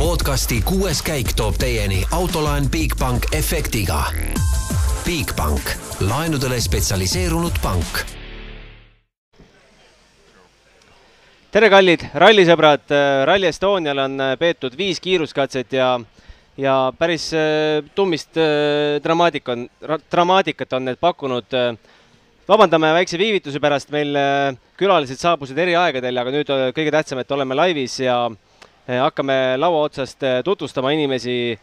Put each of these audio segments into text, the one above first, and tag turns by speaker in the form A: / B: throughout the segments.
A: podcasti kuues käik toob teieni autolaen Bigbank efektiga. Bigbank, laenudele spetsialiseerunud pank.
B: tere, kallid rallisõbrad, Rally Estonial on peetud viis kiiruskatset ja ja päris äh, tummist äh, dramaatika on, dramaatikat on need pakkunud. vabandame väikse viivituse pärast, meil äh, külalised saabusid eri aegadel, aga nüüd kõige tähtsam, et oleme laivis ja hakkame laua otsast tutvustama inimesi.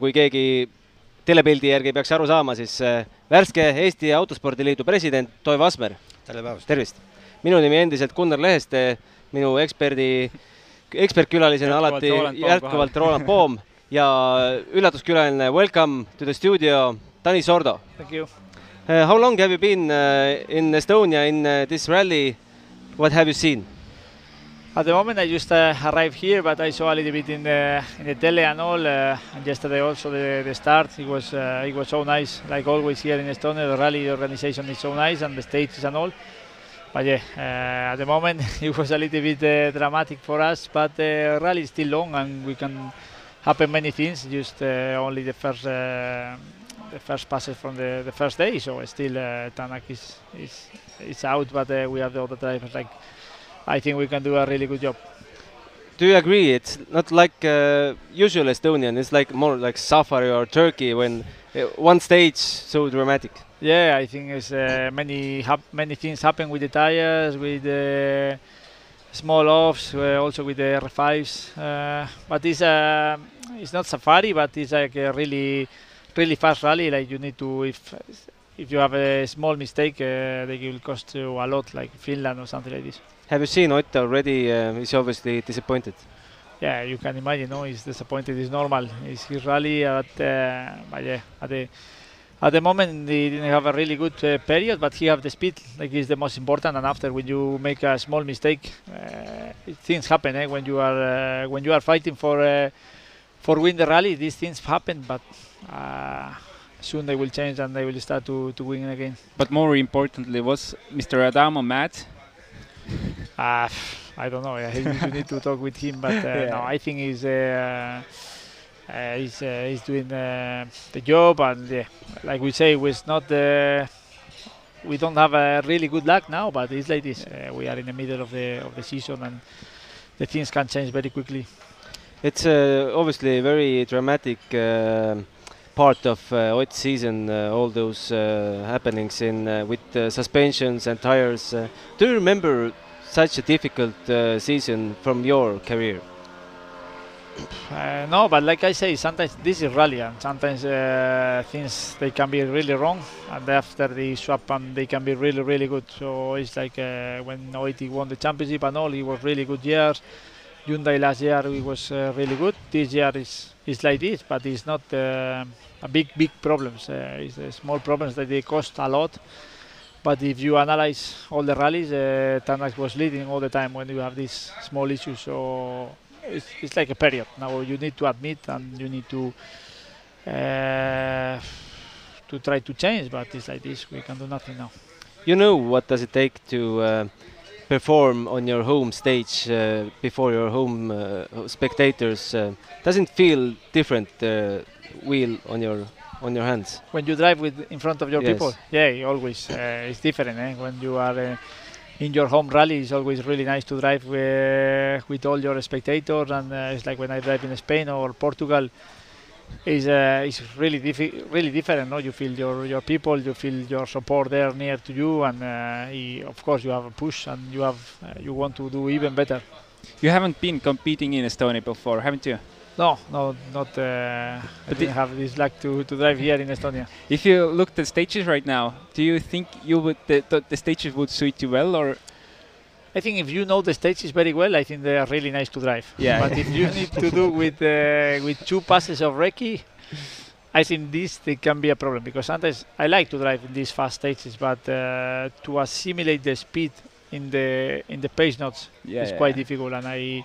B: kui keegi telepildi järgi peaks aru saama, siis värske Eesti Autospordiliidu president Toivo Asmer.
C: tere päevast!
B: tervist! minu nimi endiselt Gunnar Leheste, minu eksperdi, ekspertkülalisena alati jätkuvalt Roland Poom ja üllatuskülaline, welcome to the studio, Tanis Sordo.
D: Thank you.
B: Uh, how long have you been uh, in Estonia in uh, this rally? What have you seen?
D: At the moment, I just uh, arrived here, but I saw a little bit in the in the tele and all. Uh, and yesterday also the, the start, it was uh, it was so nice. Like always here in Estonia, the rally organization is so nice and the stages and all. But yeah, uh, at the moment it was a little bit uh, dramatic for us, but the rally is still long and we can happen many things. Just uh, only the first the first passes from the, the first day, so still Tanak is is is out, but we have the other drivers. Like I think we can do a really good job.
B: Do you agree? It's not like uh, usual Estonian. It's like more like Safari or Turkey when uh, one stage so dramatic.
D: Yeah, I think it's uh, many many things happen with the tires, with the small offs, uh, also with the R5s. Uh, but it's uh, it's not safari, but it's like a really really fast rally. Like you need to if if you have a small mistake, uh, they will cost you a lot, like Finland or something like this.
B: Have you seen Otto already? Uh, he's obviously disappointed.
D: Yeah, you can imagine. No, he's disappointed. It's normal. It's his rally, but, uh, but yeah, at the at the moment he didn't have a really good uh, period, but he have the speed. Like is the most important. And after, when you make a small mistake, uh, things happen. Eh? When you are uh, when you are fighting for uh, for win the rally, these things happen. But uh, soon they will change and they will start to, to win again.
E: But more importantly, was Mr. Adamo mad?
D: Uh, I don't know. you need to talk with him, but uh, yeah. no, I think he's. Uh, uh, he's uh, he's doing uh, the job, and yeah, like we say, it's not we don't have a really good luck now, but it's like this. we are in the middle of the of the season, and the things can change very quickly.
B: It's obviously a very dramatic part of uh, season, uh, all those uh, happenings in uh, with suspensions and tires. do you remember such a difficult season from your career?
D: Uh, no, but like I say, sometimes this is rally, and sometimes uh, things they can be really wrong, and after the swap, and they can be really, really good. So it's like uh, when Oiti won the championship and all, it was really good years. Hyundai last year it was uh, really good. This year is is like this, but it's not uh, big, big problems. Uh, it's small problems that they cost a lot. But if you analyze all the rallies, uh, was leading all the time when you have these small issues. So it's, it's like a period. Now you need to admit and you need to uh, to try to change, but it's like this. We can do nothing now.
B: You know what does it take to uh, perform on your home stage uh, before your home uh, spectators? Uh, doesn't feel different uh, wheel on your on your hands
D: when you drive with in front of your yes. people. Yeah, always it's different eh? when you are in your home rally it's always really nice to drive with, with all your spectators and uh, it's like when I drive in Spain or Portugal it's, uh, it's really diffi- really different no you feel your your people you feel your support there near to you and uh, of course you have a push and you have uh, you want to do even better
E: you haven't been competing in Estonia before haven't you
D: no, no, not. Uh, I didn't have this luck to, to drive here in Estonia.
E: If you look at the stages right now, do you think you would the, the, the stages would suit you well, or?
D: I think if you know the stages very well, I think they are really nice to drive.
E: Yeah.
D: But if you need to do with uh, with two passes of recce, I think this they can be a problem because sometimes I like to drive in these fast stages, but uh, to assimilate the speed in the in the pace notes yeah, is yeah, quite difficult, and I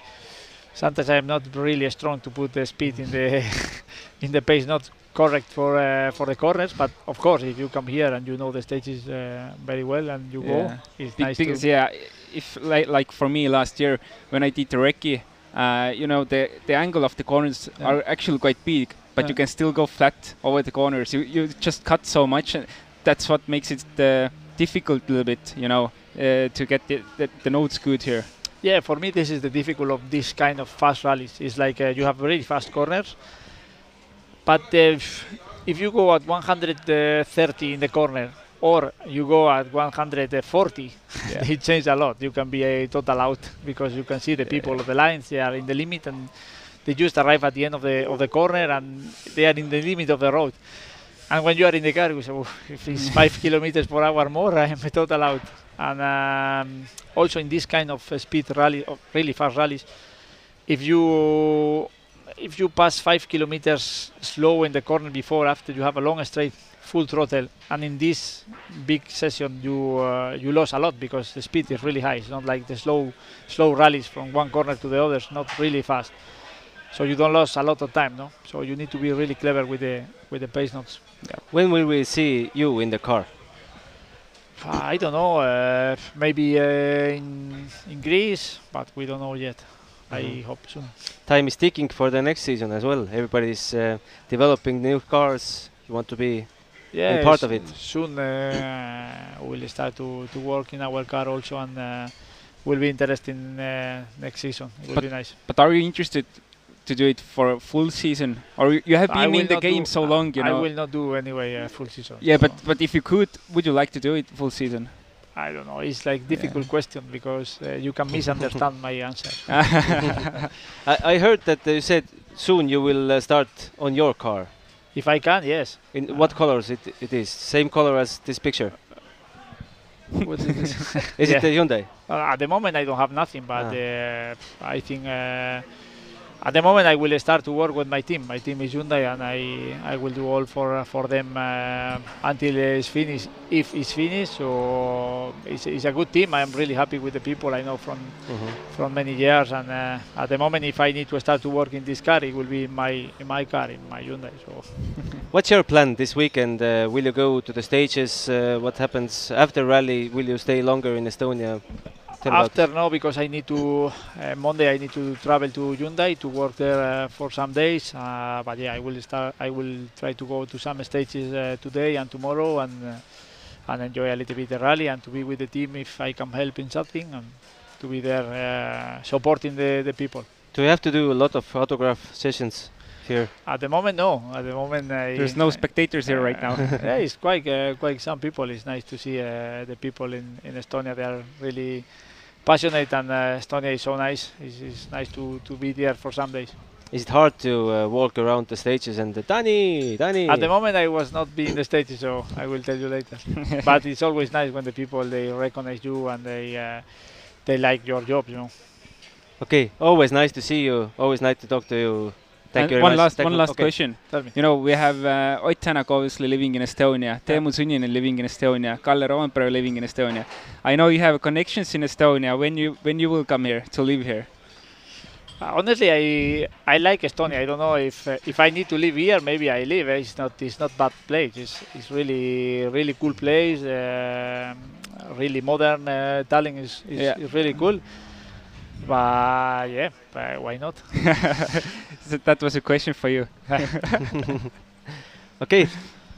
D: sometimes I'm not really strong to put the speed in the in the pace not correct for uh, for the corners. But of course, if you come here and you know the stages uh, very well and you yeah. go, it's
E: Be
D: nice.
E: Because yeah, if like like for me last year when I did the recce, uh, you know the the angle of the corners
D: Yeah.
E: are actually quite big, but you can still go flat over the corners. You you just cut so much, and that's what makes it uh, difficult a little bit, you know, uh, to get the, the the notes good here.
D: Yeah, for me this is the difficult of this kind of fast rallies. It's like uh, you have really fast corners, but uh, if, if you go at 130 in the corner or you go at 140,
E: Yeah.
D: it changes a lot. You can be a total out because you can see the people of the lines they are in the limit and they just arrive at the end of the of the corner and they are in the limit of the road. And when you are in the car, you say, if it's five kilometers per hour more, I am total out. And um, also in this kind of uh, speed rally, of really fast rallies, if you if you pass five kilometers slow in the corner before, after you have a long straight, full throttle, and in this big session you uh, you lose a lot because the speed is really high. It's not like the slow slow rallies from one corner to the other. It's not really fast. So you don't lose a lot of time, no. So you need to be really clever with the with the pace notes.
B: When will we see you in the car?
D: I don't know. Uh, maybe uh, in in Greece, but we don't know yet. I
B: Mhm.
D: hope soon.
B: Time is ticking for the next season as well. Everybody's uh, developing new cars. You want to be
D: Yeah,
B: part
D: s-
B: of it.
D: Soon uh, we'll start to, to work in our car also, and uh, will be interesting uh, next season. It will
E: But
D: be nice.
E: But are you interested to do it for a full season, or you- you have been in the game so long, you know.
D: I will not do anyway a full season.
E: Yeah, but
D: so
E: but if you could, would you like to do it full season?
D: I don't know. It's like difficult question because uh, you can misunderstand my answer.
B: I, I heard that you said soon you will uh, start on your car.
D: If I can, yes.
B: In
D: Uh,
B: what colors it, it is? Same color as this picture?
D: What is this?
B: Is
D: Yeah.
B: it the Hyundai?
D: Uh, at the moment, I don't have nothing, but
B: Ah.
D: uh, I think uh, at the moment I will start to work with my team. My team is Hyundai, and I I will do all for for them uh, until it's finished. If it's finished, so it's, it's a good team. I am really happy with the people I know from from many years, and uh, at the moment, if I need to start to work in this car, it will be in my in my car in my Hyundai. So
B: What's your plan this weekend? Uh, will you go to the stages? Uh, what happens after rally? Will you stay longer in Estonia? Tell about-
D: After no, because I need to uh, Monday I need to travel to Hyundai to work there uh, for some days. Uh, but yeah, I will start. I will try to go to some stages uh, today and tomorrow and uh, and enjoy a little bit the rally and to be with the team if I can help in something and to be there uh, supporting the, the people.
B: Do you have to do a lot of autograph sessions here?
D: At the moment, no. At the moment, I,
E: There's no spectators here right now.
D: yeah, it's quite uh, quite some people. It's nice to see uh, the people in, in Estonia. They are really passionate, and uh, Estonia is so nice. It's, it's nice to, to be there for some days.
B: Is it hard to uh, walk around the stages and uh, Dani, Dani?
D: At the moment, I was not being the stage, so I will tell you later. but it's always nice when the people they recognize you and they uh, they like your job. You know.
B: Okay, always nice to see you. Always nice to talk to you. Thank
E: And
B: you very
E: one
B: much.
E: last
B: Thank
E: one last
B: Okay.
E: question. You know, we have uh, Ott Tänak obviously living in Estonia, Teemu Suninen living in Estonia, Kalle Roompere living in Estonia. I know you have connections in Estonia. When you when you will come here to live here?
D: Uh, honestly, I I like Estonia. I don't know if uh, if I need to live here, maybe I live. eh, It's not it's not bad place. It's it's really really cool place. Um really modern. Uh, Tallinn is is,
E: Yeah.
D: is really cool. But yeah, but why not?
E: That was a question for you.
B: okei okay.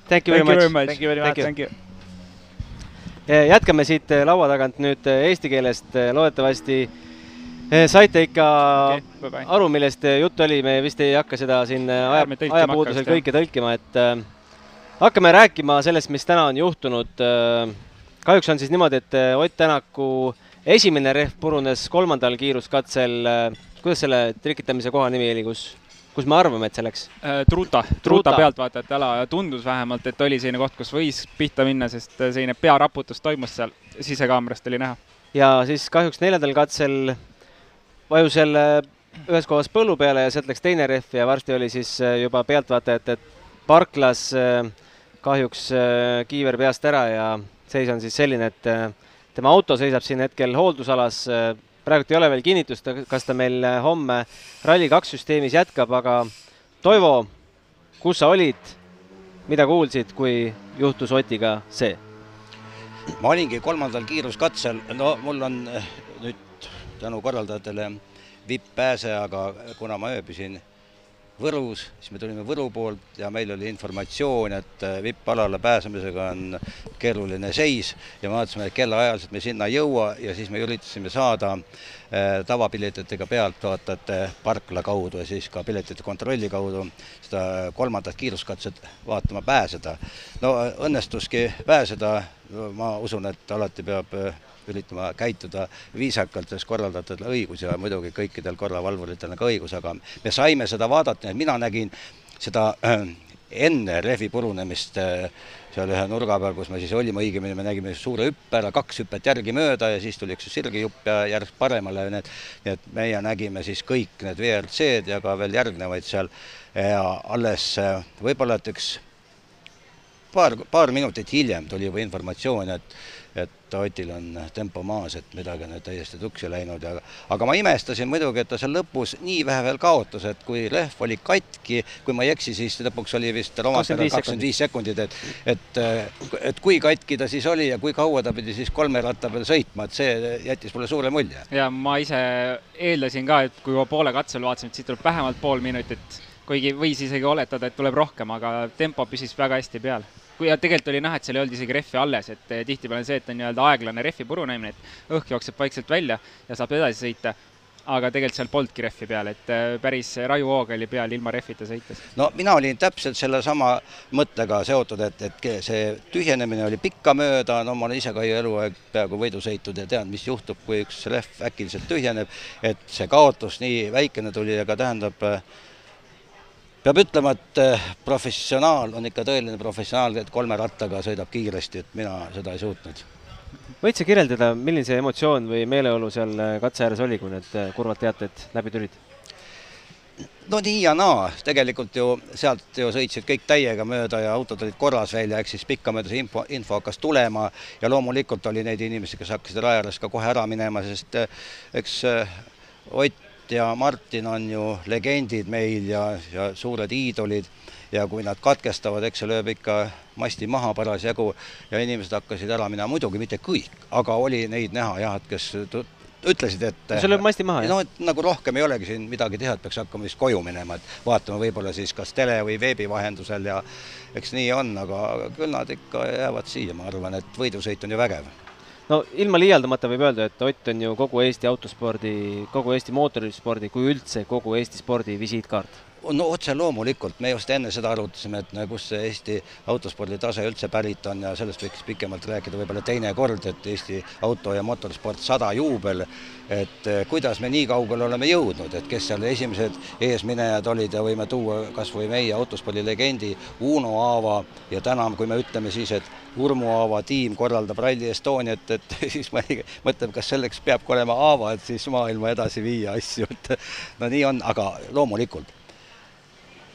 B: Thank you very much.
D: Thank you very much.
E: Thank you.
B: Eh, jätkame siit eh, laua tagant nüüd eh, eesti keelest. Loodetavasti saite ikka
E: Okay,
B: aru, millest juttu oli, me vist ei hakka seda siin aja, ajapuudusel kõike tõlkima, et äh, hakkame rääkima sellest, mis täna on juhtunud äh,. kahjuks on siis niimoodi, et äh, Ott Tänaku esimene rehv purunes kolmandal kiiruskatsel äh,. kuidas selle trikitamise koha nimi oli, kus, kus me arvame, et see läks?
E: Äh, Truuta, Truuta pealtvaatajate ala ja tundus vähemalt, et oli selline koht, kus võis pihta minna, sest äh, selline pearaputus toimus seal, sisekaamerast oli näha.
B: ja siis kahjuks neljandal katsel vajus jälle ühes kohas põllu peale ja sealt läks teine rehv ja varsti oli siis juba pealtvaatajate parklas kahjuks kiiver peast ära ja seis on siis selline, et tema auto seisab siin hetkel hooldusalas. praegult ei ole veel kinnitust, kas ta meil homme Rally2 süsteemis jätkab, aga Toivo, kus sa olid, mida kuulsid, kui juhtus Otiga see?
C: ma olingi kolmandal kiiruskatsel, no mul on eh, nüüd tänu korraldajatele vipp-pääse, aga kuna ma ööbisin Võrus, siis me tulime Võru poolt ja meil oli informatsioon, et äh, vipp-alale pääsemisega on keeruline seis ja me vaatasime, kellaajaliselt me sinna ei jõua ja siis me üritasime saada äh, tavapilletitega pealtvaatajate parkla kaudu ja siis ka piletite kontrolli kaudu seda kolmandat kiiruskatset vaatama pääseda. no õnnestuski pääseda, ma usun, et alati peab äh, üritama käituda viisakalt, sest korraldajatel õigus ja muidugi kõikidel korravalvuritel on ka õigus, aga me saime seda vaadata, et mina nägin seda äh, enne rehvi purunemist äh, seal ühe nurga peal, kus me siis olime, õigemini me nägime suure hüppe ära, kaks hüpet järgimööda ja siis tuli üks sirgijupp ja järjest paremale, need, nii et meie nägime siis kõik need WRC-d ja ka veel järgnevaid seal. Ja alles äh, võib-olla, et üks paar, paar minutit hiljem tuli juba informatsioon, et et Otil on tempo maas, et midagi on täiesti tuksi läinud ja aga ma imestasin muidugi, et ta seal lõpus nii vähe veel kaotas, et kui rehv oli katki, kui ma ei eksi, siis lõpuks oli vist kakskümmend viis sekundit, et et, et kui katki ta siis oli ja kui kaua ta pidi siis kolme ratta peal sõitma, et see jättis mulle suure mulje.
E: ja ma ise eeldasin ka, et kui ma poole katsel vaatasin, et siit tuleb vähemalt pool minutit, kuigi võis isegi oletada, et tuleb rohkem, aga tempo püsis väga hästi peal kui ja tegelikult oli näha, et seal ei olnud isegi rehvi alles, et eh, tihtipeale on see, et on nii-öelda aeglane rehvi purunemine, et õhk jookseb vaikselt välja ja saab edasi sõita aga tegelikult seal polnudki rehvi peal, et eh, päris raju hoog oli peal ilma rehvita sõites.
C: no mina olin täpselt sellesama mõttega seotud, et, et see tühjenemine oli pikkamööda, no ma olen ise ka ju eluaeg peaaegu võidu sõitnud ja tean, mis juhtub, kui üks rehv äkiliselt tühjeneb, et see kaotus nii väikene tuli, aga tähendab äh, peab ütlema, et eh, professionaal on ikka tõeline professionaal, et kolme rattaga sõidab kiiresti, et mina seda ei suutnud.
B: võid sa kirjeldada, milline see emotsioon või meeleolu seal eh, katse ääres oli, kui need eh, kurvad teated läbi tulid?
C: no nii ja naa, tegelikult ju sealt ju sõitsid kõik täiega mööda ja autod olid korras välja, ehk siis pikkamööda see info, info hakkas tulema ja loomulikult oli neid inimesi, kes hakkasid raja ääres ka kohe ära minema, sest eks Ott Ott ja Martin on ju legendid meil ja, ja suured iidolid. Ja kui nad katkestavad, eks see lööb ikka masti maha parasjagu ja inimesed hakkasid ära minema, muidugi mitte kõik, aga oli neid näha jah, et kes ütlesid, et
B: see lööb masti maha,
C: jah? no et nagu rohkem ei olegi siin midagi teha, et peaks hakkama vist koju minema, et vaatama võib-olla siis kas tele või veebi vahendusel ja eks nii on, aga küll nad ikka jäävad siia, ma arvan, et võidusõit on ju vägev
B: no ilma liialdamata võib öelda, et Ott on ju kogu Eesti autospordi, kogu Eesti mootorispordi, kui üldse kogu Eesti spordi visiitkaart
C: no otse loomulikult, me just enne seda arutasime, et kust see Eesti autospordi tase üldse pärit on ja sellest võiks pikemalt rääkida võib-olla teine kord, et Eesti auto- ja motorsport sada juubel, et eh, kuidas me nii kaugele oleme jõudnud, et kes seal esimesed eesminejad olid ja võime tuua kas või meie autospordi legendi Uno Aava ja täna, kui me ütleme siis, et Urmo Aava tiim korraldab Rally Estoniat, et siis ma mõtlen, kas selleks peabki olema Aava, et siis maailma edasi viia asju, et no nii on, aga loomulikult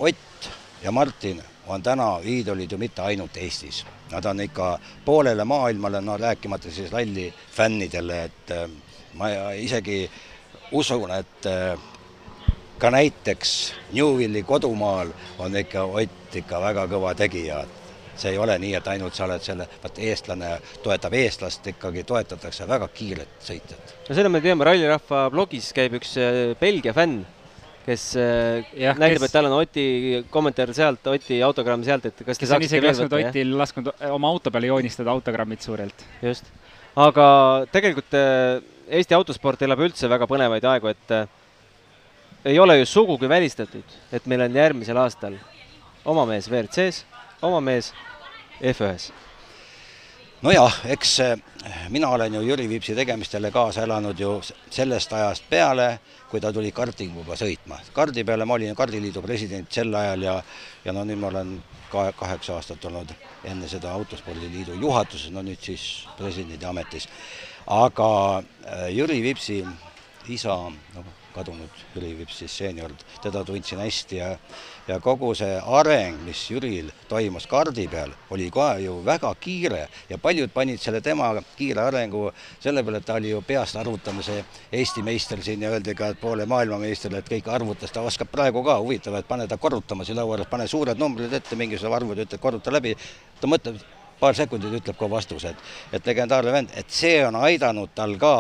C: Ott ja Martin on täna iidolid ju mitte ainult Eestis, nad on ikka poolele maailmale, no rääkimata siis ralli fännidele, et äh, ma isegi usun, et äh, ka näiteks Newvilli kodumaal on ikka Ott ikka väga kõva tegija, see ei ole nii, et ainult sa oled selle, vaat eestlane toetab eestlast, ikkagi toetatakse väga kiiret sõitjat.
B: no seda me teame, Rallirahva blogis käib üks äh, Belgia fänn kes äh, ja, näitab kes..., et tal on Oti kommentaar sealt, Oti autogramm sealt, et kas
E: te on isegi lasknud Otil, lasknud oma auto peale joonistada autogrammid suurelt.
B: just. aga tegelikult äh, Eesti autosport elab üldse väga põnevaid aegu, et äh, ei ole ju sugugi välistatud, et meil on järgmisel aastal oma mees WRC-s, oma mees F1-s
C: nojah, eks mina olen ju Jüri Viipsi tegemistele kaasa elanud ju sellest ajast peale, kui ta tuli kardinguga sõitma. kardi peale ma olin kardiliidu president sel ajal ja, ja no nüüd ma olen ka kaheksa aastat olnud enne seda Autospordiliidu juhatuses, no nüüd siis presidendi ametis. aga äh, Jüri Vipsi isa, noh, kadunud Jüri Vips siis seenior, teda tundsin hästi ja ja kogu see areng, mis Jüril toimus kardi peal, oli kohe ju väga kiire. Ja paljud panid selle tema kiire arengu selle peale, et ta oli ju peast arvutamise Eesti meister siin ja öeldi ka, et poole maailmameister, et kõik arvutas, ta oskab praegu ka, huvitav, et pane ta korrutama siin laua ääres, pane suured numbrid ette, mingisugused arvud, ütled korruta läbi, ta mõtleb paar sekundit ütleb kohe vastuse, et et legendaarne vend, et see on aidanud tal ka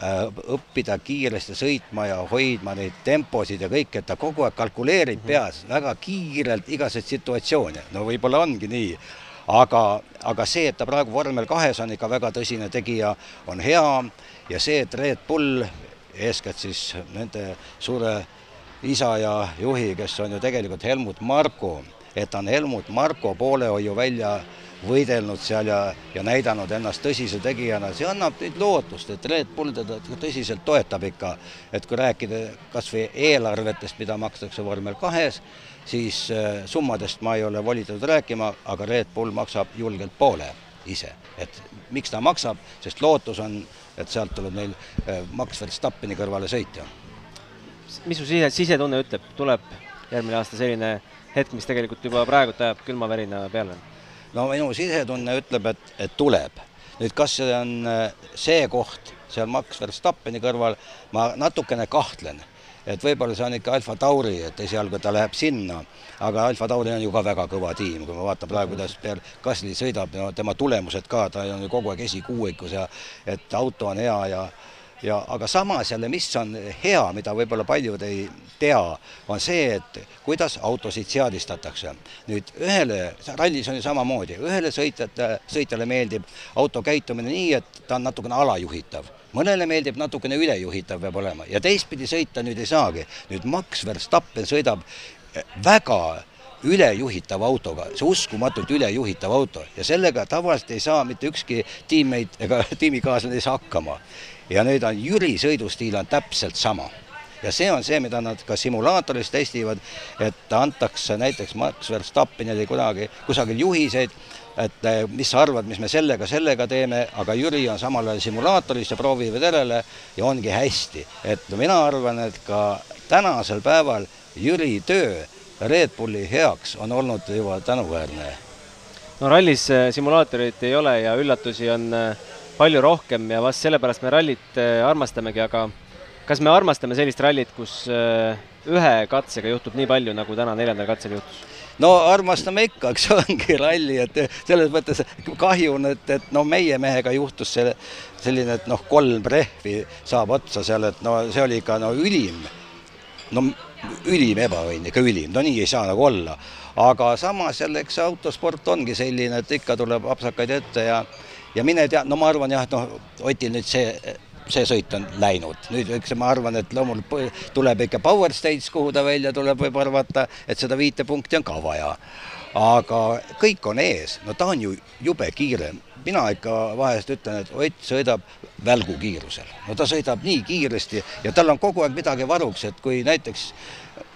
C: õppida kiiresti sõitma ja hoidma neid temposid ja kõike, et ta kogu aeg kalkuleerib
B: Mhm.
C: peas väga kiirelt igaseid situatsioone, no võib-olla ongi nii. Aga, aga see, et ta praegu vormel kahes on ikka väga tõsine tegija, on hea. Ja see, et Red Bull, eeskätt siis nende suure isa ja juhi, kes on ju tegelikult Helmut Marko, et ta on Helmut Marko poolehoiu välja võidelnud seal ja, ja näidanud ennast tõsise tegijana, see annab nüüd lootust, et Red Bull teda tõsiselt toetab ikka. et kui rääkida kas või eelarvetest, mida makstakse vormel kahes, siis äh, summadest ma ei ole volitatud rääkima, aga Red Bull maksab julgelt poole ise, et miks ta maksab, sest lootus on, et sealt tuleb neil äh, Max Verstappeni kõrvale sõitja.
B: Mis su sise, sisetunne ütleb, tuleb järgmine aasta selline hetk, mis tegelikult juba praegult ajab külmavärina peale?
C: No minu sisetunne ütleb, et, et tuleb. nüüd, kas see on äh, see koht seal Max Verstappeni kõrval, ma natukene kahtlen, et võib-olla see on ikka Alfa Tauri, et esialgu ta läheb sinna, aga Alfa Tauri on ju ka väga kõva tiim, kui ma vaatan praegu, kuidas Pierre Gasly sõidab, no tema tulemused ka, ta on ju kogu aeg esikuuikus ja et auto on hea ja ja aga samas jälle, mis on hea, mida võib-olla paljud ei tea, on see, et kuidas autosid seadistatakse. nüüd ühele, rallis on ju samamoodi, ühele sõitjate, sõitjale meeldib auto käitumine nii, et ta on natukene alajuhitav mõnele meeldib natukene ülejuhitav peab olema ja teistpidi sõita nüüd ei saagi. nüüd Max Verstappen sõidab väga ülejuhitava autoga, see uskumatult ülejuhitav auto ja sellega tavaliselt ei saa mitte ükski tiimmate ega tiimikaaslane ei saa hakkama. Ja nüüd on Jüri sõidustiil on täpselt sama ja see on see, mida nad ka simulaatoris testivad, et antakse näiteks Max Verstappenile kunagi kusagil juhiseid, et eh, mis sa arvad, mis me sellega, sellega teeme, aga Jüri on samal ajal simulaatoris ja proovib vedele ja ongi hästi. et mina arvan, et ka tänasel päeval Jüri töö Red Bulli heaks on olnud juba tänuväärne.
B: no rallis äh, simulaatorit ei ole ja üllatusi on äh, palju rohkem ja vast sellepärast me rallit äh, armastamegi, aga kas me armastame sellist rallit, kus ühe katsega juhtub nii palju, nagu täna neljandal katsel juhtus?
C: no armastame ikka, eks ongi ralli, et selles mõttes kahju on, et, et no meie mehega juhtus see selline, et noh, kolm rehvi saab otsa seal, et no see oli ikka no ülim, no ülim ebaõnn, ikka ülim, no nii ei saa nagu olla. aga samas jälle, eks see autosport ongi selline, et ikka tuleb apsakaid ette ja ja mine tea, no ma arvan jah, et noh, Otil nüüd see see sõit on läinud, nüüd eks ma arvan, et loomulikult tuleb ikka power stage, kuhu ta välja tuleb, võib arvata, et seda viite punkti on ka vaja. aga kõik on ees, no ta on ju jube kiire, mina ikka vahest ütlen, et Ott sõidab välgukiirusel, no ta sõidab nii kiiresti ja tal on kogu aeg midagi varuks, et kui näiteks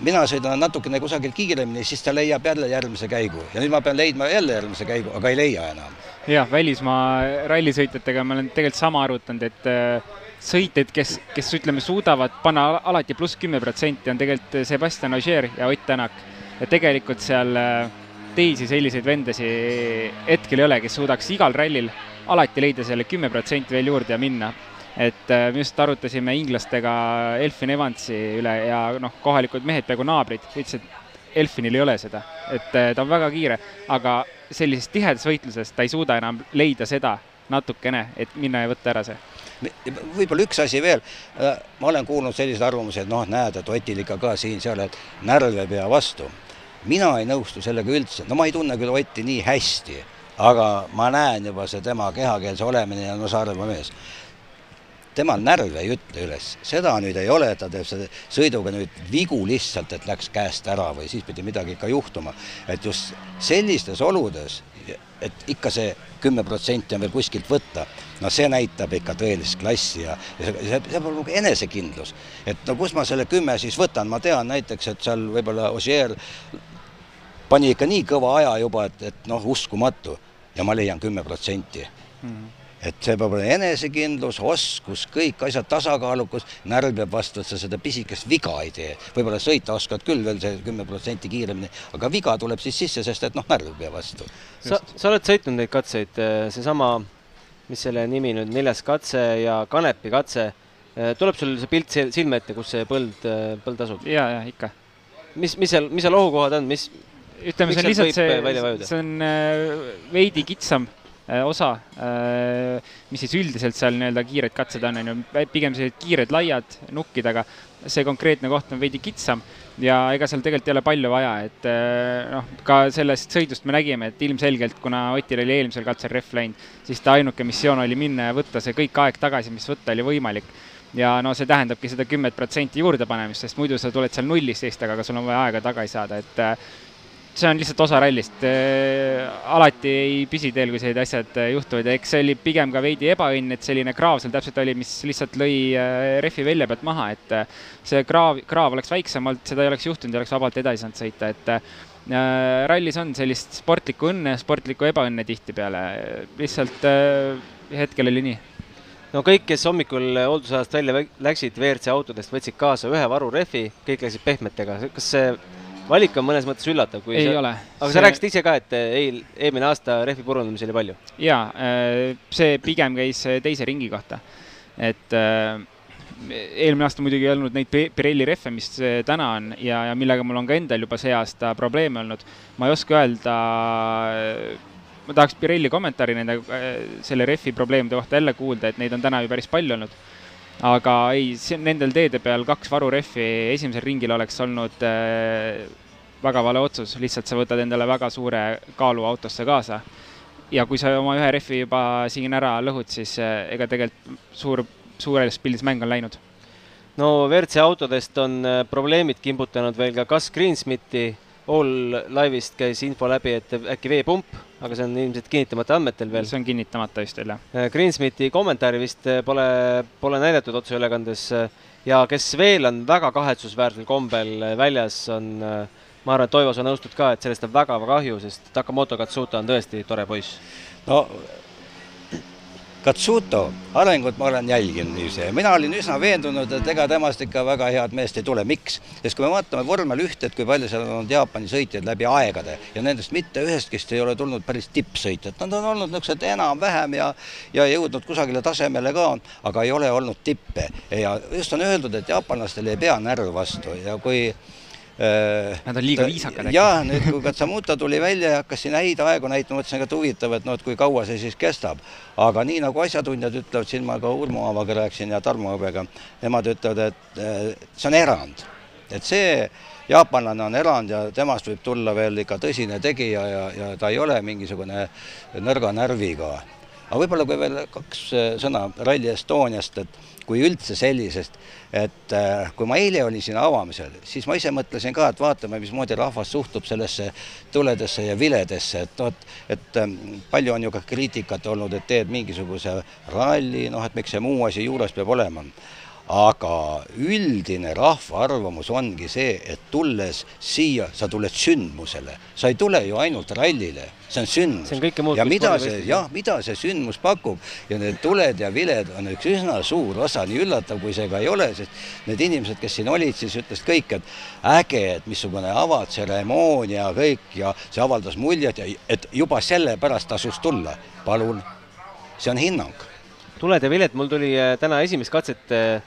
C: mina sõidan natukene kusagil kiiremini, siis ta leiab jälle järgmise käigu. Ja nüüd ma pean leidma jälle järgmise käigu, aga ei leia enam.
E: Jah, välismaa rallisõitjatega ma olen tegelikult sama arvutanud, et äh, sõitjad, kes, kes ütleme, suudavad panna alati pluss kümme protsenti, on tegelikult Sebastian Ogier ja Ott Tänak. ja tegelikult seal äh, teisi selliseid vendasi hetkel ei ole, kes suudaks igal rallil alati leida selle kümme protsenti veel juurde ja minna et äh, me just arutasime inglastega Elfin Evansi üle ja noh, kohalikud mehed peaaegu naabrid ütlesid, et Elfinil ei ole seda, et äh, ta on väga kiire, aga sellises tihedas võitluses ta ei suuda enam leida seda natukene, et minna ja võtta ära see.
C: Võib-olla üks asi veel, ma olen kuulnud selliseid arvamusi, et noh, näed, et Otil ikka ka siin-seal, et närve pea vastu. mina ei nõustu sellega üldse, no ma ei tunne küll Otti nii hästi, aga ma näen juba see tema kehakeelse olemine ja no Saaremaa mees temal närve ei ütle üles, seda nüüd ei ole, ta teeb selle sõiduga nüüd vigu lihtsalt, et läks käest ära või siis pidi midagi ikka juhtuma. et just sellistes oludes, et ikka see kümme protsenti on veel kuskilt võtta, no see näitab ikka tõelist klassi ja, ja see, see, peab nagu enesekindlus. et no kus ma selle kümme siis võtan, ma tean näiteks, et seal võib-olla Ossier pani ikka nii kõva aja juba, et, et noh, uskumatu. Ja ma leian kümme protsenti et see peab olema enesekindlus, oskus, kõik asjad tasakaalukus, närv peab vastu, et sa seda pisikest viga ei tee. võib-olla sõita oskad küll veel see kümme protsenti kiiremini, aga viga tuleb siis sisse, sest et noh, närv ei pea vastu.
B: sa, sa oled sõitnud neid katseid, seesama, mis selle nimi nüüd, neljas katse ja Kanepi katse, tuleb sul see pilt silme ette, kus see põld, põld asub?
E: ja, ja ikka.
B: mis, mis seal, mis seal ohukohad on, mis
E: ütleme, see on lihtsalt see, see on veidi kitsam äh, osa, mis siis üldiselt seal nii-öelda kiired katsed on, on ju, pigem sellised kiired laiad nukkidega, see konkreetne koht on veidi kitsam ja ega seal tegelikult ei ole palju vaja, et noh, ka sellest sõidust me nägime, et ilmselgelt, kuna Otil oli eelmisel katsel rehv läinud, siis ta ainuke missioon oli minna ja võtta see kõik aeg tagasi, mis võtta oli võimalik. Ja no see tähendabki seda kümmet protsenti juurde panemist, sest muidu sa tuled seal nullis seista, aga sul on vaja aega tagasi saada, et äh, see on lihtsalt osa rallist. Äh, alati ei püsi teel, kui sellised asjad äh, juhtuvad ja eks see oli pigem ka veidi ebaõnn, et selline kraav seal täpselt oli, mis lihtsalt lõi rehvi välja pealt maha, et see kraav, kraav oleks väiksem olnud, seda ei oleks juhtunud ja oleks vabalt edasi saanud sõita, et rallis on sellist sportlikku õnne, sportlikku ebaõnne tihtipeale, lihtsalt hetkel oli nii.
B: No kõik, kes hommikul hooldusajast välja läksid WRC autodest, võtsid kaasa ühe varurehvi, kõik läksid pehmetega, kas see valik on mõnes mõttes üllatav, kui
E: ei
B: see...
E: ole.
B: aga see... sa rääkisid ise ka, et eil, eelmine aasta rehvi purundamisi oli palju?
E: jaa, äh, see pigem käis teise ringi kohta. et eelmine aasta muidugi ei olnud neid Pirelli rehve, mis täna on ja, ja millega mul on ka endal juba see aasta probleeme olnud. ma ei oska öelda ma tahaks Pirelli kommentaari nende, selle rehvi probleemide kohta jälle kuulda, et neid on täna ju päris palju olnud. aga ei, nendel teede peal kaks varurehvi esimesel ringil oleks olnud äh, väga vale otsus, lihtsalt sa võtad endale väga suure kaalu autosse kaasa. ja kui sa oma ühe rehvi juba siin ära lõhud, siis äh, ega tegelikult suur, suures pildis mäng on läinud
B: no WRC autodest on äh, probleemid kimbutanud veel ka Gus Greensmiti All Live'ist käis info läbi, et äkki veepump, aga see on ilmselt kinnitamata andmetel veel.
E: see on kinnitamata vist veel, jah.
B: Äh, Greensmiti kommentaari vist äh, pole, pole näidatud otseülekandes ja kes veel on väga kahetsusväärsel kombel äh, väljas, on ma arvan, et Toivo, sa nõustud ka, et sellest on väga-väga kahju, sest Takamoto Katsuta on tõesti tore poiss.
C: no Katsuto arengut ma olen jälginud niiviisi ja mina olin üsna veendunud, et ega temast ikka väga head meest ei tule, miks? sest kui me vaatame vormel ühte, et kui palju seal on olnud Jaapani sõitjaid läbi aegade ja nendest mitte ühestki ei ole tulnud päris tippsõitjad, nad on olnud niisugused enam-vähem ja ja jõudnud kusagile tasemele ka, aga ei ole olnud tippe. Ja just on öeldud, et jaapanlastel ei pea närv vastu. Ja kui
E: Nad on liiga viisakad äkki.
C: jah, nüüd kui Katsamuta tuli välja ja hakkas siin häid aegu näitama, mõtlesin, et huvitav, et noh, et kui kaua see siis kestab. aga nii nagu asjatundjad ütlevad, siin ma ka Urmo Aavaga rääkisin ja Tarmo Hõbega, nemad ütlevad, et äh, see on erand. et see jaapanlane on erand ja temast võib tulla veel ikka tõsine tegija ja, ja ta ei ole mingisugune nõrga närviga. aga võib-olla kui veel kaks äh, sõna Rally Estoniast, et kui üldse sellisest, et äh, kui ma eile olin siin avamisel, siis ma ise mõtlesin ka, et vaatame, mismoodi rahvas suhtub sellesse tuledesse ja viledesse, et vot, et ähm, palju on ju ka kriitikat olnud, et teed mingisuguse ralli, noh, et miks see muu asi juures peab olema aga üldine rahva arvamus ongi see, et tulles siia, sa tuled sündmusele, sa ei tule ju ainult rallile, see on sündmus. ja mida see, jah, mida see sündmus pakub ja need tuled ja viled on üks üsna suur osa, nii üllatav, kui see ka ei ole, sest need inimesed, kes siin olid, siis ütlesid kõik, et äge, et missugune avatseremoonia, kõik ja see avaldas muljet ja et juba sellepärast tasus tulla. palun, see on hinnang
B: tuled ja viled, mul tuli äh, täna esimest katset äh,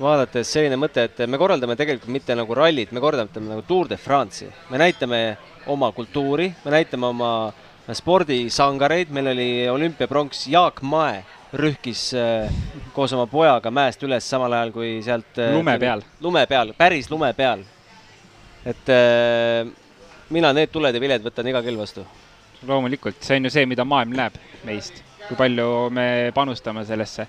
B: vaadates selline mõte, et me korraldame tegelikult mitte nagu rallit, me korraldame nagu Tour de France'i. me näitame oma kultuuri, me näitame oma spordisangareid, meil oli olümpiapronks Jaak Mae rühkis äh, koos oma pojaga mäest üles, samal ajal kui sealt
E: äh, lume peal,
B: lume peal, päris lume peal. et äh, mina need tuled ja viled võtan iga kell vastu.
E: loomulikult, see on ju see, mida maailm näeb meist, kui palju me panustame sellesse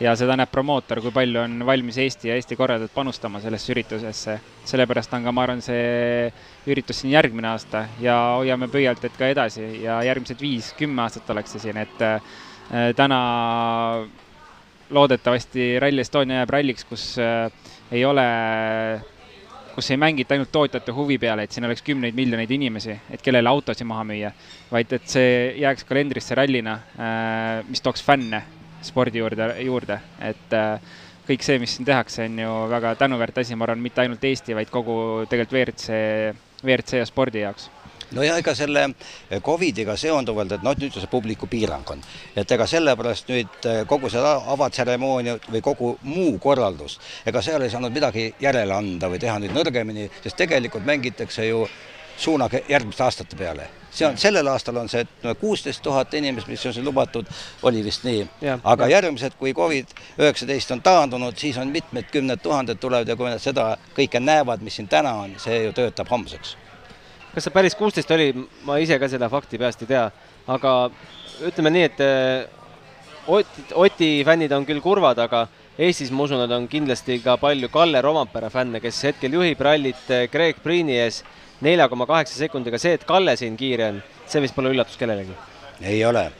E: ja seda näeb promootor, kui palju on valmis Eesti ja Eesti korraldajad panustama sellesse üritusesse. sellepärast on ka, ma arvan, see üritus siin järgmine aasta ja hoiame pöialt, et ka edasi ja järgmised viis-kümme aastat oleks see siin, et äh, täna loodetavasti Rally Estonia jääb ralliks, kus äh, ei ole kus ei mängita ainult tootjate huvi peale, et siin oleks kümneid miljoneid inimesi, et kellele autosid maha müüa, vaid et see jääks kalendrisse rallina, äh, mis tooks fänne spordi juurde, juurde, et äh, kõik see, mis siin tehakse, on ju väga tänuväärt asi, ma arvan, mitte ainult Eesti, vaid kogu tegelikult WRC, WRC ja spordi jaoks.
C: No ja ega selle Covidiga seonduvalt, et noh, nüüd see publiku piirang on, et ega sellepärast nüüd äh, kogu see avatseremoonia või kogu muu korraldus, ega seal ei saanud midagi järele anda või teha nüüd nõrgemini, sest tegelikult mängitakse ju suunage järgmiste aastate peale. See on, sellel aastal on see kuusteist tuhat inimest, mis on siin lubatud, oli vist nii. aga ja. järgmised, kui Covid üheksateist on taandunud, siis on mitmed kümned tuhanded tulevad ja kui nad seda kõike näevad, mis siin täna on, see ju töötab homseks.
B: kas see päris kuusteist oli, ma ise ka seda fakti peast ei tea, aga ütleme nii, et Oti, Oti fännid on küll kurvad, aga Eestis ma usun, et on kindlasti ka palju Kalle Rompera fänne, kes hetkel juhib rallit Greg Priini ees nelja koma kaheksa sekundiga, see, et Kalle siin kiire on, see vist pole üllatus kellelegi.
C: ei ole.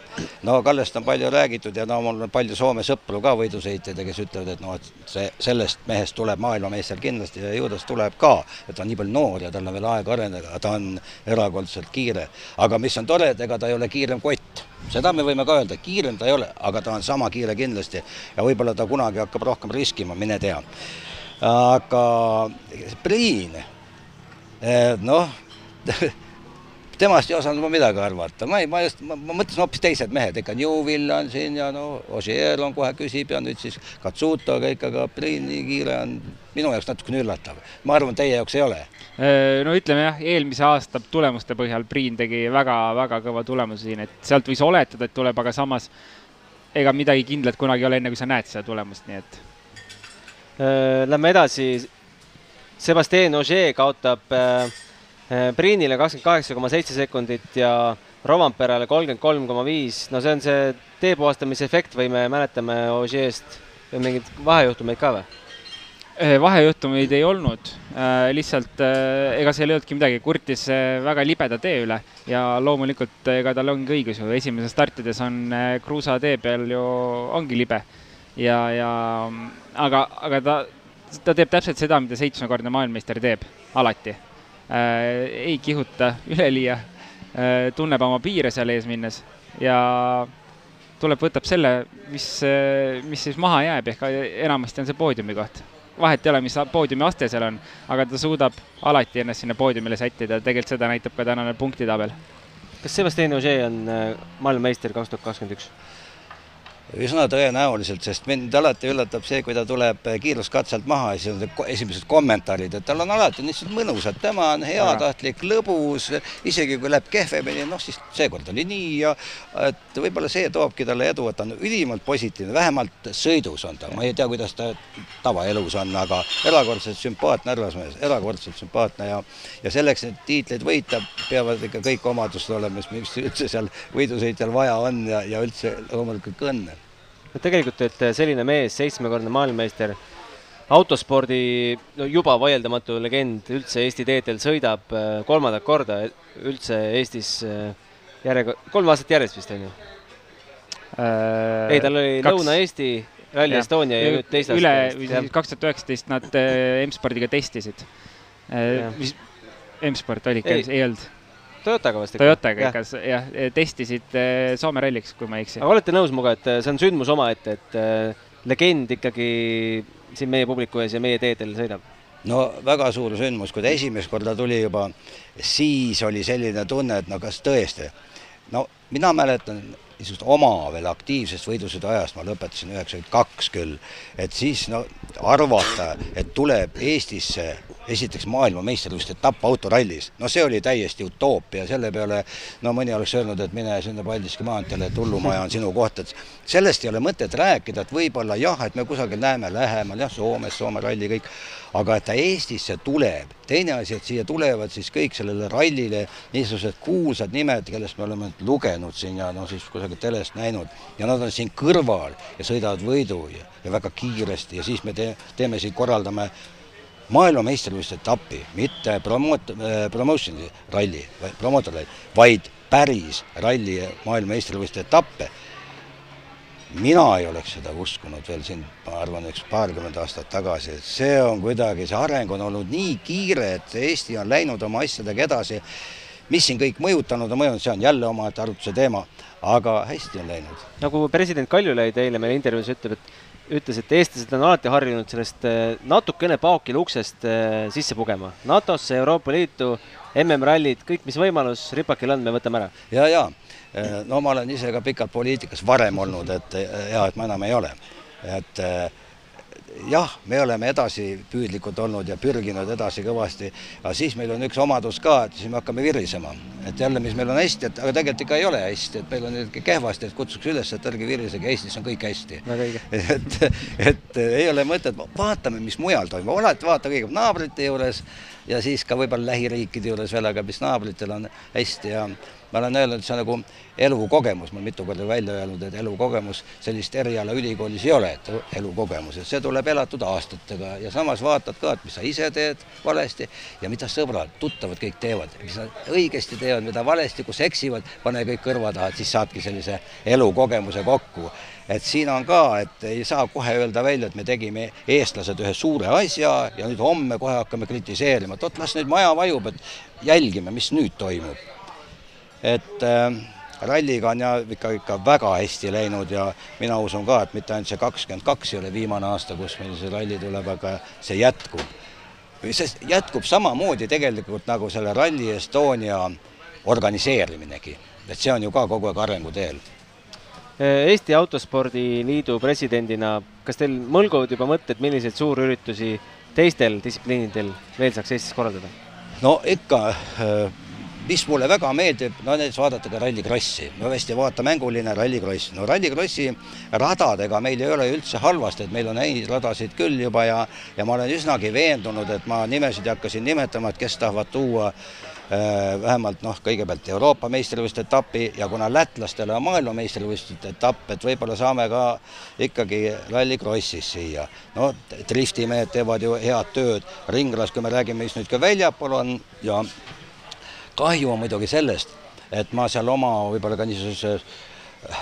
C: no Kallest on palju räägitud ja no mul on palju Soome sõpru ka võidusõitjaid, kes ütlevad, et noh, et see, sellest mehest tuleb maailmameister kindlasti ja ju tast tuleb ka, et ta on nii palju noor ja tal on veel aega areneda, ta on erakordselt kiire. aga mis on tore, et ega ta ei ole kiirem kott seda me võime ka öelda, kiirem ta ei ole, aga ta on sama kiire kindlasti ja võib-olla ta kunagi hakkab rohkem riskima, mine tea. aga Priin, eh, noh temast ei osanud ma midagi arvata, ma ei, ma just, ma, mõtlesin hoopis teised mehed, ikka Newvil on siin ja no Ogier on kohe küsib ja nüüd siis Katsuto, aga ikka ka Priin nii kiire on minu jaoks natukene üllatav. ma arvan, teie jaoks ei ole.
E: No ütleme jah, eelmise aasta tulemuste põhjal Priin tegi väga-väga kõva tulemuse siin, et sealt võis oletada, et tuleb, aga samas ega midagi kindlat kunagi ei ole, enne kui sa näed seda tulemust, nii et.
B: Äh, lähme edasi. Sebastian Ogier kaotab Priinile kakskümmend kaheksa koma seitse sekundit ja Rovanperale kolmkümmend kolm koma viis, no see on see teepuhastamise efekt või me mäletame Ogier'st mingeid vahejuhtumeid ka või?
E: Eh, vahejuhtumeid ei olnud, eh, lihtsalt ega seal ei olnudki midagi, kurtis väga libeda tee üle ja loomulikult ega tal ongi õigus ju, esimeses startides on kruusatee peal ju ongi libe. Ja, ja aga, aga ta, ta teeb täpselt seda, mida seitsmekordne maailmameister teeb alati. Äh, ei kihuta üleliia, äh, tunneb oma piire seal ees minnes ja tuleb, võtab selle, mis, äh, mis siis maha jääb, ehk enamasti on see poodiumi koht. Vahet ei ole, mis poodiumi aste seal on, aga ta suudab alati ennast sinna poodiumile sättida, tegelikult seda näitab ka tänane punktitabel.
B: kas Sebastian Ogier on maailmameister kaks tuhat kakskümmend üks?
C: Üsna tõenäoliselt, sest mind alati üllatab see, kui ta tuleb kiiruskatselt maha ja siis on esimesed kommentaarid, et tal on alati niisugused mõnusad, tema on heatahtlik, lõbus, isegi kui läheb kehvemini, noh siis seekord oli nii ja et võib-olla see toobki talle edu, et ta on ülimalt positiivne, vähemalt sõidus on ta, ma ei tea, kuidas ta tavaelus on, aga erakordselt sümpaatne härrasmees, erakordselt sümpaatne ja ja selleks, et tiitleid võita, peavad ikka kõik omadused olema, mis üldse seal võidusõitjal vaja on ja, ja üldse loomulikult ka õnne
B: no tegelikult, et selline mees, seitsmekordne maailmameister, autospordi no juba vaieldamatu legend üldse Eesti teedel sõidab äh, kolmandat korda üldse Eestis äh, järjekord-, kolm aastat järjest vist on ju? Äh,? ei, tal oli Lõuna-Eesti, Rally Estonia ja nüüd teist
E: üle, kaks tuhat üheksateist nad äh, M-spordiga testisid. Mis, M-sport oli ikka, ei olnud
B: Toyotaga vast
E: ikka? Toyotaga ikka, jah, testisid eh, Soome ralliks, kui ma ei eksi.
B: aga olete nõus minuga, et eh, see on sündmus omaette, et eh, legend ikkagi siin meie publiku ees ja meie teedel sõidab?
C: no väga suur sündmus, kui ta esimest korda tuli juba, siis oli selline tunne, et no kas tõesti, no mina mäletan niisugust oma veel aktiivsest võidusõidu ajast, ma lõpetasin üheksakümmend kaks küll, et siis no arvata, et tuleb Eestisse esiteks maailmameistrivõistluste etapp autorallis, no see oli täiesti utoopia, selle peale no mõni oleks öelnud, et mine sinna Paldiski maanteele, et hullumaja on sinu koht, et sellest ei ole mõtet rääkida, et võib-olla jah, et me kusagil näeme lähemal, jah, Soomes, Soome ralli, kõik, aga et ta Eestisse tuleb, teine asi, et siia tulevad siis kõik sellele rallile niisugused kuulsad nimed, kellest me oleme lugenud siin ja noh, siis kusagilt telest näinud. Ja nad on siin kõrval ja sõidavad võidu ja, ja väga kiiresti ja siis me te, teeme siin, korraldame maailmameistrivõistluste etappi, mitte promoot-, äh, promotion'i ralli, promootorralli, vaid päris ralli maailmameistrivõistluste etappe. mina ei oleks seda uskunud veel siin, ma arvan, üks paarkümmend aastat tagasi, et see on kuidagi, see areng on olnud nii kiire, et Eesti on läinud oma asjadega edasi. mis siin kõik mõjutanud on mõjunud, see on jälle omaette arutluse teema, aga hästi on läinud.
B: nagu president Kaljulaid eile meile intervjuus ütleb, et ütles, et eestlased on alati harjunud sellest eh, natukene paokil uksest eh, sisse pugema. NATO-sse, Euroopa Liitu, MM-rallid, kõik, mis võimalus ripakil on, me võtame ära.
C: ja, ja eh, no ma olen ise ka pikalt poliitikas varem olnud, et ja et ma enam ei ole. et jah, me oleme edasipüüdlikud olnud ja pürginud edasi kõvasti, aga siis meil on üks omadus ka, et siis me hakkame virisema. et jälle, mis meil on hästi, et aga tegelikult ikka ei ole hästi, et meil on ikka kehvasti, et kutsuks üles, et ärge virisege, Eestis on kõik hästi. et, et ei ole mõtet, vaatame, mis mujal toimub, alati vaata kõigepealt naabrite juures ja siis ka võib-olla lähiriikide juures veel, aga mis naabritel on hästi ja ma olen öelnud, see on nagu elukogemus, ma olen mitu korda välja öelnud, et elukogemus, sellist eriala ülikoolis ei ole, et elukogemus, et see tuleb elatud aastatega. Ja samas vaatad ka, et mis sa ise teed valesti ja mida sõbrad, tuttavad kõik teevad, mis nad õigesti teevad, mida valesti, kus eksivad, pane kõik kõrva taha, et siis saadki sellise elukogemuse kokku. Et siin on ka, et ei saa kohe öelda välja, et me tegime eestlased ühe suure asja ja nüüd homme kohe hakkame kritiseerima, et oot, las nüüd maja vajub, et jälgime, mis nüüd toimub et äh, ralliga on ja ikka, ikka väga hästi läinud ja mina usun ka, et mitte ainult see kakskümmend kaks ei ole viimane aasta, kus meil see ralli tuleb, aga see jätkub. see jätkub samamoodi tegelikult nagu selle Rally Estonia organiseeriminegi, et see on ju ka kogu aeg arenguteel
B: Eesti Autospordi Liidu presidendina, kas teil mõlguvad juba mõtted, milliseid suurüritusi teistel distsipliinidel veel saaks Eestis korraldada?
C: no ikka äh, mis mulle väga meeldib, no näiteks vaadata ka rallikrossi, no hästi vaata mänguline rallikross, no rallikrossi radadega meil ei ole üldse halvasti, et meil on häid radasid küll juba ja ja ma olen üsnagi veendunud, et ma nimesid ei hakka siin nimetama, et kes tahavad tuua äh, vähemalt noh, kõigepealt Euroopa meistrivõistluste etapi ja kuna lätlastele on maailmameistrivõistluste etapp, et võib-olla saame ka ikkagi rallikrossis siia. no driftimehed teevad ju head tööd, ringras, kui me räägime, mis nüüd ka väljapool on ja kahju on muidugi sellest, et ma seal oma võib-olla ka niisuguses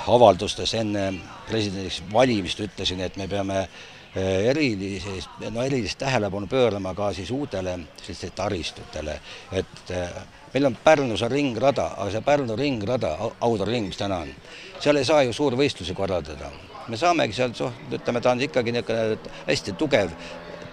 C: avaldustes enne presidendiks valimist ütlesin, et me peame eh, erilist, no erilist tähelepanu pöörama ka siis uutele sellistele taristutele, et eh, meil on Pärnus on ringrada, aga see Pärnu ringrada, Audru ring, mis täna on, seal ei saa ju suurvõistlusi korraldada. me saamegi seal, ütleme, ta on ikkagi niisugune hästi tugev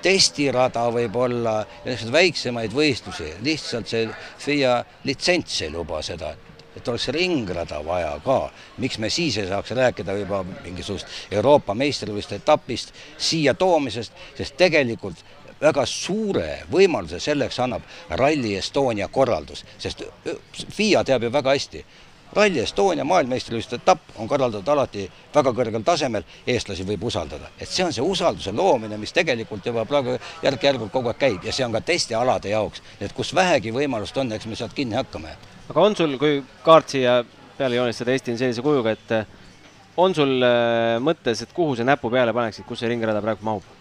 C: testirada võib-olla niisuguseid väiksemaid võistlusi, lihtsalt see FIA litsents ei luba seda, et oleks ringrada vaja ka. miks me siis ei saaks rääkida juba mingisugust Euroopa meistrivõistluste etapist siia toomisest, sest tegelikult väga suure võimaluse selleks annab Rally Estonia korraldus, sest FIA teab ju väga hästi, Rally Estonia maailmameistrivõistluste etapp on korraldatud alati väga kõrgel tasemel, eestlasi võib usaldada. et see on see usalduse loomine, mis tegelikult juba praegu järk-järgult kogu aeg käib ja see on ka teiste alade jaoks, et kus vähegi võimalust on, eks me sealt kinni hakkame.
B: aga on sul, kui kaart siia peale joonistada, Eesti on sellise kujuga, et on sul äh, mõttes, et kuhu sa näpu peale paneksid, kus see ringrada praegu mahub?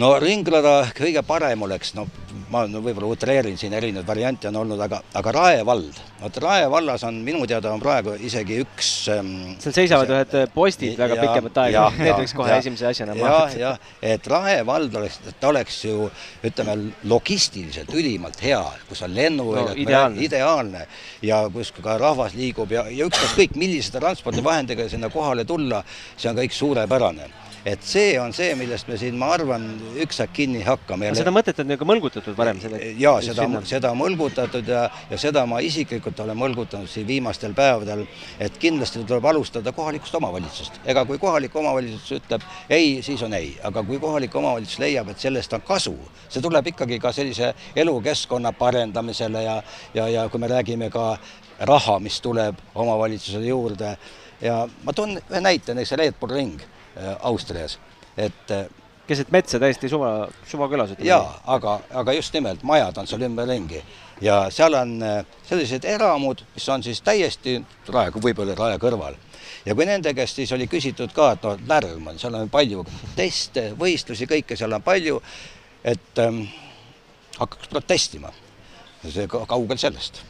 C: No ringrada kõige parem oleks, no ma no võib-olla utreerin siin, erinevaid variante on olnud, aga, aga Rae vald, vot Rae vallas on minu teada on praegu isegi üks ähm,
B: seal seisavad ühed äh, postid väga ja, pikemat aega, need võiks kohe ja, esimese asjana
C: maha võtta. jah, et Rae vald oleks, ta oleks ju ütleme, logistiliselt ülimalt hea, kus on lennuväljad no,, ideaalne. ideaalne ja kus ka rahvas liigub ja, ja ükskõik millise transpordivahendiga sinna kohale tulla, see on kõik suurepärane et see on see, millest me siin, ma arvan, üksak kinni hakkame.
B: seda mõtet on nagu mõlgutatud varem?
C: jaa, seda, seda mõlgutatud ja, ja seda ma isiklikult olen mõlgutanud siin viimastel päevadel, et kindlasti tuleb alustada kohalikust omavalitsust. ega kui kohalik omavalitsus ütleb ei, siis on ei, aga kui kohalik omavalitsus leiab, et sellest on kasu, see tuleb ikkagi ka sellise elukeskkonna parendamisele ja, ja, ja kui me räägime ka raha, mis tuleb omavalitsusele juurde ja ma toon ühe näite, näiteks Bull Ring Austrias, et äh,
B: keset metsa täiesti suva, suvakülas ütleme.
C: jaa, aga, aga just nimelt, majad on seal ümberringi ja seal on äh, sellised eramud, mis on siis täiesti rae, võib-olla rae kõrval. ja kui nende käest siis oli küsitud ka, et noh, lärm on, seal on palju teste, võistlusi, kõike seal on palju, et ähm, hakkaks protestima. see kaugel sellest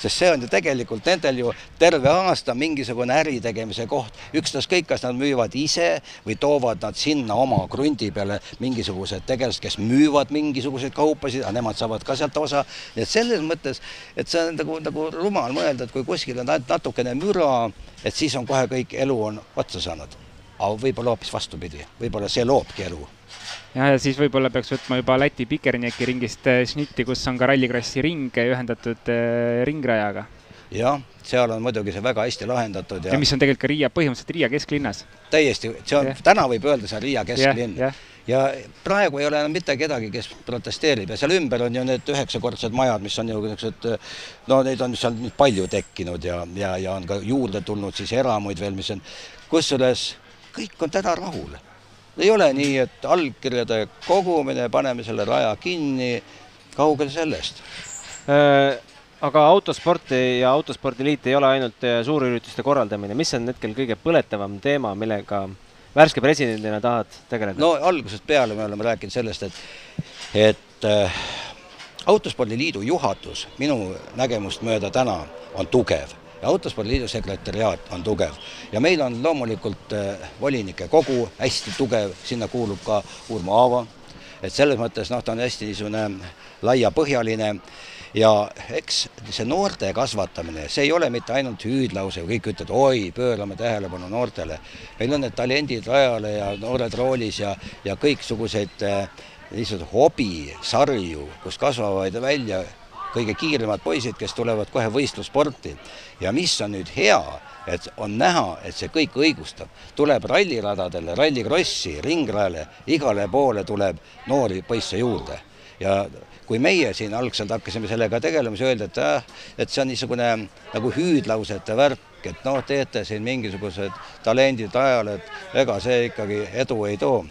C: sest see on ju tegelikult nendel ju terve aasta mingisugune äritegemise koht, ükstaskõik, kas nad müüvad ise või toovad nad sinna oma krundi peale mingisugused tegelased, kes müüvad mingisuguseid kaupasid, aga nemad saavad ka sealt osa. nii et selles mõttes, et see on nagu, nagu rumal mõelda, et kui kuskil on ainult natukene müra, et siis on kohe kõik elu on otsa saanud. aga võib-olla hoopis vastupidi, võib-olla see loobki elu
E: ja, ja siis võib-olla peaks võtma juba Läti Pikernjaki ringist šnitti, kus on ka rallikrossi ring ühendatud äh, ringrajaga.
C: jah, seal on muidugi see väga hästi lahendatud
E: ja, ja mis on tegelikult ka Riia, põhimõtteliselt Riia kesklinnas.
C: täiesti, see on, täna võib öelda, see on Riia kesklinn
E: yeah,. Yeah
C: ja praegu ei ole enam mitte kedagi, kes protesteerib ja seal ümber on ju need üheksakordsed majad, mis on ju niisugused, no neid on seal nüüd palju tekkinud ja, ja, ja on ka juurde tulnud siis eramuid veel, mis on, kusjuures kõik on täna rahul. Ei ole nii, et allkirjade kogumine, paneme selle raja kinni, kaugel sellest
B: äh,? aga autosporti ja autospordiliit ei ole ainult äh, suurürituste korraldamine, mis on hetkel kõige põletavam teema, millega värske presidendina tahad tegeleda?
C: no algusest peale me oleme rääkinud sellest, et, et äh, autospordiliidu juhatus minu nägemust mööda täna on tugev ja autospordiliidu sekretäriaat on tugev. Ja meil on loomulikult äh, volinike kogu hästi tugev, sinna kuulub ka Urmo Aavo, et selles mõttes noh, ta on hästi niisugune laiapõhjaline. Ja eks see noorte kasvatamine, see ei ole mitte ainult hüüdlause, kõik ütlevad, oi, pöörame tähelepanu noortele. meil on need talendid rajale ja noored roolis ja, ja kõiksuguseid äh, niisuguseid hobisarju, kus kasvavad välja kõige kiiremad poisid, kes tulevad kohe võistlussporti. ja mis on nüüd hea, et on näha, et see kõik õigustab, tuleb ralliradadele, rallikrossi, ringrajale, igale poole tuleb noori poisse juurde ja kui meie siin algselt hakkasime sellega tegelema, siis öeldi, et äh, et see on niisugune nagu hüüdlausete värk, et noh, teete siin mingisugused talendid ajal, et ega see ikkagi edu ei too.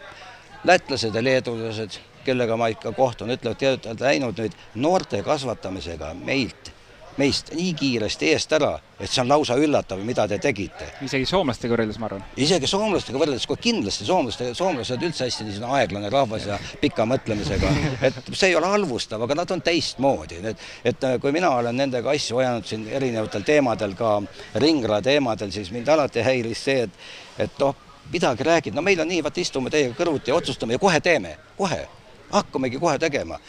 C: lätlased ja leedulased, kellega ma ikka kohtun, ütlevad, te olete läinud nüüd noorte kasvatamisega meilt meist nii kiiresti eest ära, et see on lausa üllatav, mida te tegite.
E: isegi soomlastega võrreldes, ma arvan.
C: isegi soomlastega võrreldes, kohe kindlasti soomlaste, soomlased üldse hästi niisugune aeglane rahvas ja pika mõtlemisega, et see ei ole halvustav, aga nad on teistmoodi, et, et kui mina olen nendega asju ajanud siin erinevatel teemadel, ka ringra teemadel, siis mind alati häiris see, et, et noh, midagi räägid, no meil on nii, vaat istume teiega kõrvuti ja otsustame ja kohe teeme, kohe, hakkamegi kohe tegema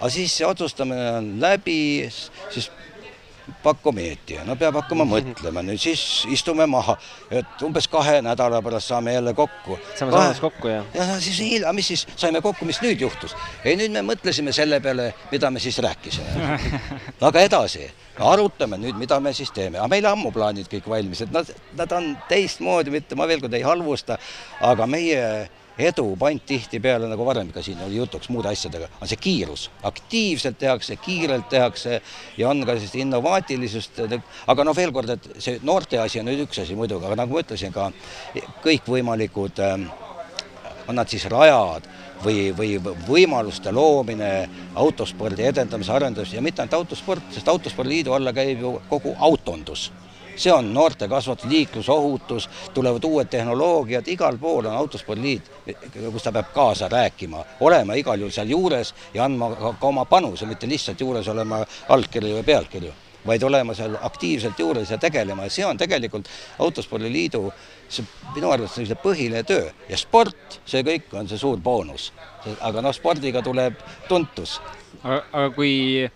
C: aga siis see otsustamine on läbi, siis pakomeedia, no peab hakkama mõtlema, nüüd siis istume maha, et umbes kahe nädala pärast saame jälle kokku.
B: saame saamas kokku, jah?
C: ja siis hilja, mis siis, saime kokku, mis nüüd juhtus? ei, nüüd me mõtlesime selle peale, mida me siis rääkisime. aga edasi, arutame nüüd, mida me siis teeme, aga meil ammu plaanid kõik valmis, et nad, nad on teistmoodi, mitte ma veel kord ei halvusta, aga meie edu pant tihtipeale, nagu varem ka siin oli jutuks muude asjadega, on see kiirus. aktiivselt tehakse, kiirelt tehakse ja on ka sellist innovaatilisust, aga noh, veel kord, et see noorte asi on nüüd üks asi muidugi, aga nagu ma ütlesin, ka kõikvõimalikud ähm, on nad siis rajad või, või võimaluste loomine, autospordi edendamise, arendus ja mitte ainult autosport, sest Autospordiliidu alla käib ju kogu autondus see on noortekasvatus, liiklusohutus, tulevad uued tehnoloogiad, igal pool on Autospordiliit, kus ta peab kaasa rääkima, olema igal juhul seal juures ja andma ka, ka oma panuse, mitte lihtsalt juures olema allkirju ja pealkirju vaid olema seal aktiivselt juures ja tegelema ja see on tegelikult Autospordiliidu see minu arvates sellise põhiline töö ja sport, see kõik on see suur boonus. aga noh, spordiga tuleb tuntus.
E: aga kui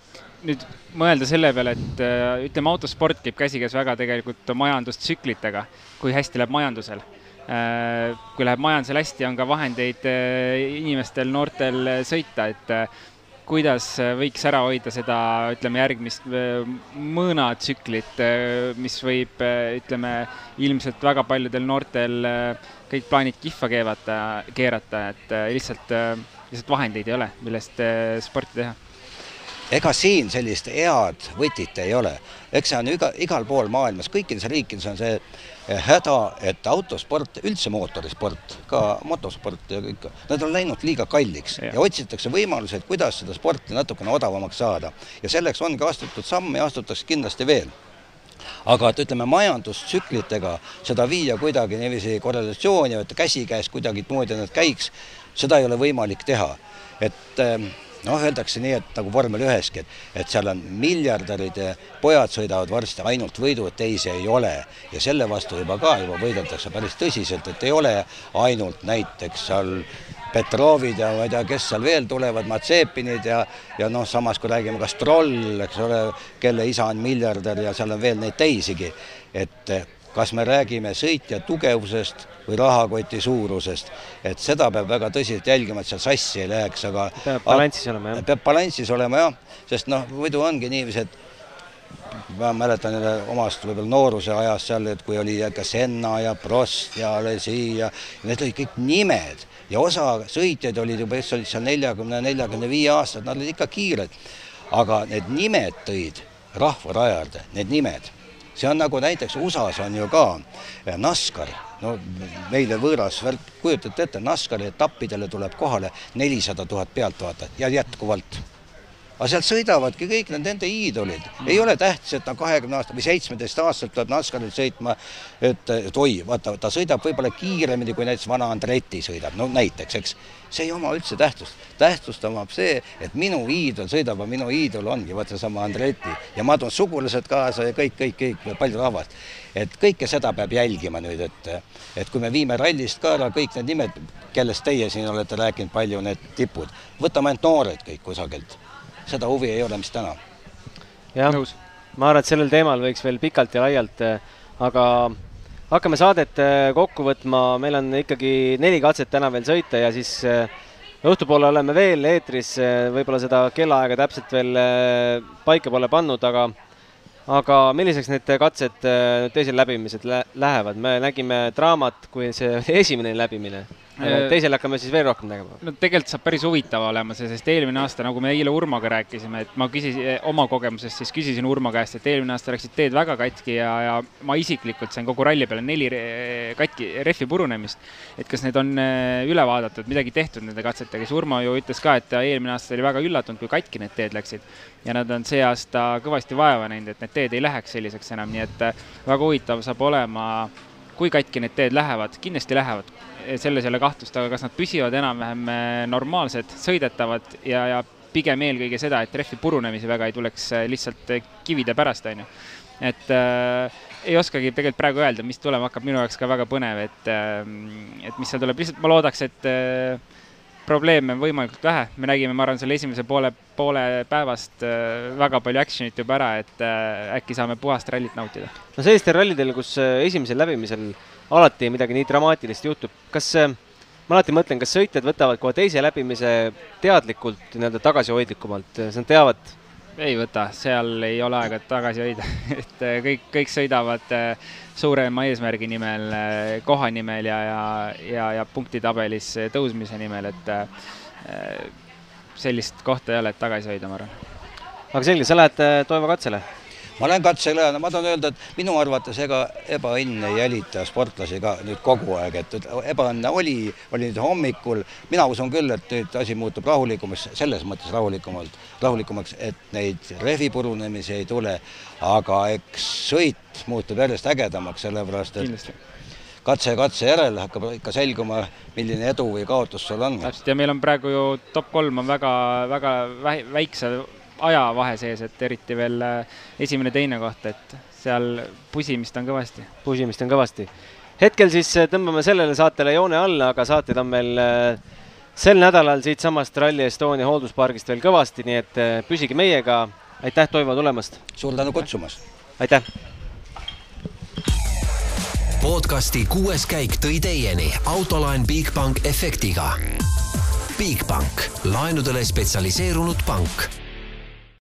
E: nüüd mõelda selle peale, et äh, ütleme, autosport käib käsikäes väga tegelikult majandustsüklitega, kui hästi läheb majandusel. Äh, kui läheb majandusel hästi, on ka vahendeid äh, inimestel, noortel sõita, et kuidas võiks ära hoida seda, ütleme, järgmist mõõnatsüklit, mis võib, ütleme, ilmselt väga paljudel noortel kõik plaanid kihva keevata, keerata, et lihtsalt, lihtsalt vahendeid ei ole, millest sporti teha
C: ega siin sellist head võtit ei ole. eks see on iga, igal pool maailmas, kõikides riikides on see eh, häda, et autosport, üldse mootorisport, ka motosport ja kõik, nad on läinud liiga kalliks ja, ja otsitakse võimalusi, et kuidas seda sporti natukene odavamaks saada. ja selleks ongi astutud samme ja astutakse kindlasti veel aga et ütleme, majandustsüklitega seda viia kuidagi niiviisi korrelatsiooni, et käsikäes kuidagimoodi nad käiks, seda ei ole võimalik teha. et äh, noh, öeldakse nii, et nagu vormel üheski, et, et seal on miljardärid ja pojad sõidavad varsti ainult võidu, et teisi ei ole. ja selle vastu juba ka juba võideldakse päris tõsiselt, et ei ole ainult näiteks seal Petrovid ja ma ei tea, kes seal veel tulevad, Matsepinid ja, ja noh, samas kui räägime ka Stroll, eks ole, kelle isa on miljardär ja seal on veel neid teisigi, et kas me räägime sõitja tugevusest või rahakoti suurusest, et seda peab väga tõsiselt jälgima, et seal sassi ei läheks, aga
B: peab balansis olema, jah.
C: peab balansis olema jah, sest noh, muidu ongi niiviisi, et ma mäletan jälle omast võib-olla nooruse ajast seal, et kui oli ka Senna ja Prost ja Alesi ja need olid kõik nimed ja osa sõitjaid olid juba, kes olid seal neljakümne, neljakümne viie aastased, nad olid ikka kiired. aga need nimed tõid rahvarajal juurde, need nimed see on nagu näiteks USA-s on ju ka NASCAR, no meile võõras värk, kujutate ette, NASCARi etappidele tuleb kohale nelisada tuhat pealtvaatajat ja jätkuvalt aga sealt sõidavadki kõik need nende iidolid mm., ei ole tähtis, et ta kahekümne aasta või seitsmeteist aastaselt tuleb NASCARil sõitma, et, et oi, vaata, ta sõidab võib-olla kiiremini, kui näiteks vana Andretti sõidab, no näiteks, eks. See ei oma üldse tähtsust, tähtsust omab see, et minu iidol sõidab ja minu iidol ongi vaat seesama Andretti. Ja ma toon sugulased kaasa ja kõik, kõik, kõik, palju rahvast. et kõike seda peab jälgima nüüd, et, et kui me viime rallist ka ära kõik need nimed, kellest teie siin olete rääkinud, palju need tipud, võtame ainult noored kõik kusagilt. Seda huvi ei ole, mis täna.
B: jah, ma arvan, et sellel teemal võiks veel pikalt ja laialt, aga hakkame saadet eh, kokku võtma, meil on ikkagi neli katset täna veel sõita ja siis eh, õhtupoole oleme veel eetris, võib-olla seda kellaaega täpselt veel paika pole pannud, aga aga milliseks need katsed teisel läbimised lähevad, me nägime draamat, kui see esimene läbimine. Äh, teisel hakkame siis veel rohkem tegema?
E: no tegelikult saab päris huvitav olema see, sest eelmine aasta, nagu me eile Urmoga rääkisime, et ma küsisin oma kogemusest, siis küsisin Urmo käest, et eelmine aasta läksid teed väga katki ja, ja ma isiklikult sain kogu ralli peale neli katki, rehvi purunemist. et kas need on äh, üle vaadatud, midagi tehtud nende katsetega, siis Urmo ju ütles ka, et ta eelmine aasta oli väga üllatunud, kui katki need teed läksid. ja nad on see aasta kõvasti vaeva näinud, et need teed ei läheks selliseks enam, nii et äh, väga huvitav saab olema kui katki need teed lähevad, kindlasti lähevad, selles ei ole kahtlust, aga kas nad püsivad enam-vähem eh, normaalsed, sõidetavad ja, ja pigem eelkõige seda, et rehvi purunemisi väga ei tuleks eh, lihtsalt eh, kivide pärast, on ju. et äh, ei oskagi tegelikult praegu öelda, mis tulema hakkab, minu jaoks ka väga põnev, et äh,, et mis seal tuleb, lihtsalt ma loodaks, et äh, probleeme on võimalikult vähe, me nägime, ma arvan, selle esimese poole, poole päevast äh, väga palju action'it juba ära, et äh, äkki saame puhast rallit nautida.
B: no sellistel rallidel, kus äh, esimesel läbimisel alati midagi nii dramaatilist juhtub, kas ma alati mõtlen, kas sõitjad võtavad kohe teise läbimise teadlikult nii-öelda tagasihoidlikumalt, sest nad teavad,
E: ei võta, seal ei ole aega tagasi hoida et äh, kõik, kõik sõidavad äh, suurema eesmärgi nimel, äh, koha nimel ja, ja, ja, ja punktitabelis tõusmise nimel, et sellist kohta ei ole, et tagasi hoida, ma arvan.
B: aga selge, sa lähed Toivo katsele?
C: Ma olen katsele ja ma tahan öelda, et minu arvates ega ebaõnn ei jälita sportlasi ka nüüd kogu aeg, et ebaõnne oli, oli nüüd hommikul, mina usun küll, et nüüd asi muutub rahulikumaks, selles mõttes rahulikumalt, rahulikumaks, et neid rehvi purunemisi ei tule, aga eks sõit muutub järjest ägedamaks, sellepärast et Kindlasti. katse katse järel hakkab ikka selguma, milline edu või kaotus sul on.
E: täpselt ja meil on praegu ju top kolm on väga, väga väikse ajavahe sees, et eriti veel äh, esimene-teine koht, et seal pusimist on kõvasti.
B: pusimist on kõvasti. hetkel siis äh, tõmbame sellele saatele joone alla, aga saateid on meil äh, sel nädalal siitsamast Rally Estonia hoolduspargist veel kõvasti, nii et püsige meiega. aitäh, Toivo, tulemast!
C: suur tänu kutsumast!
B: aitäh!
A: podcasti kuues käik tõi teieni autolaen Bigbank efektiga. Bigbank, laenudele spetsialiseerunud pank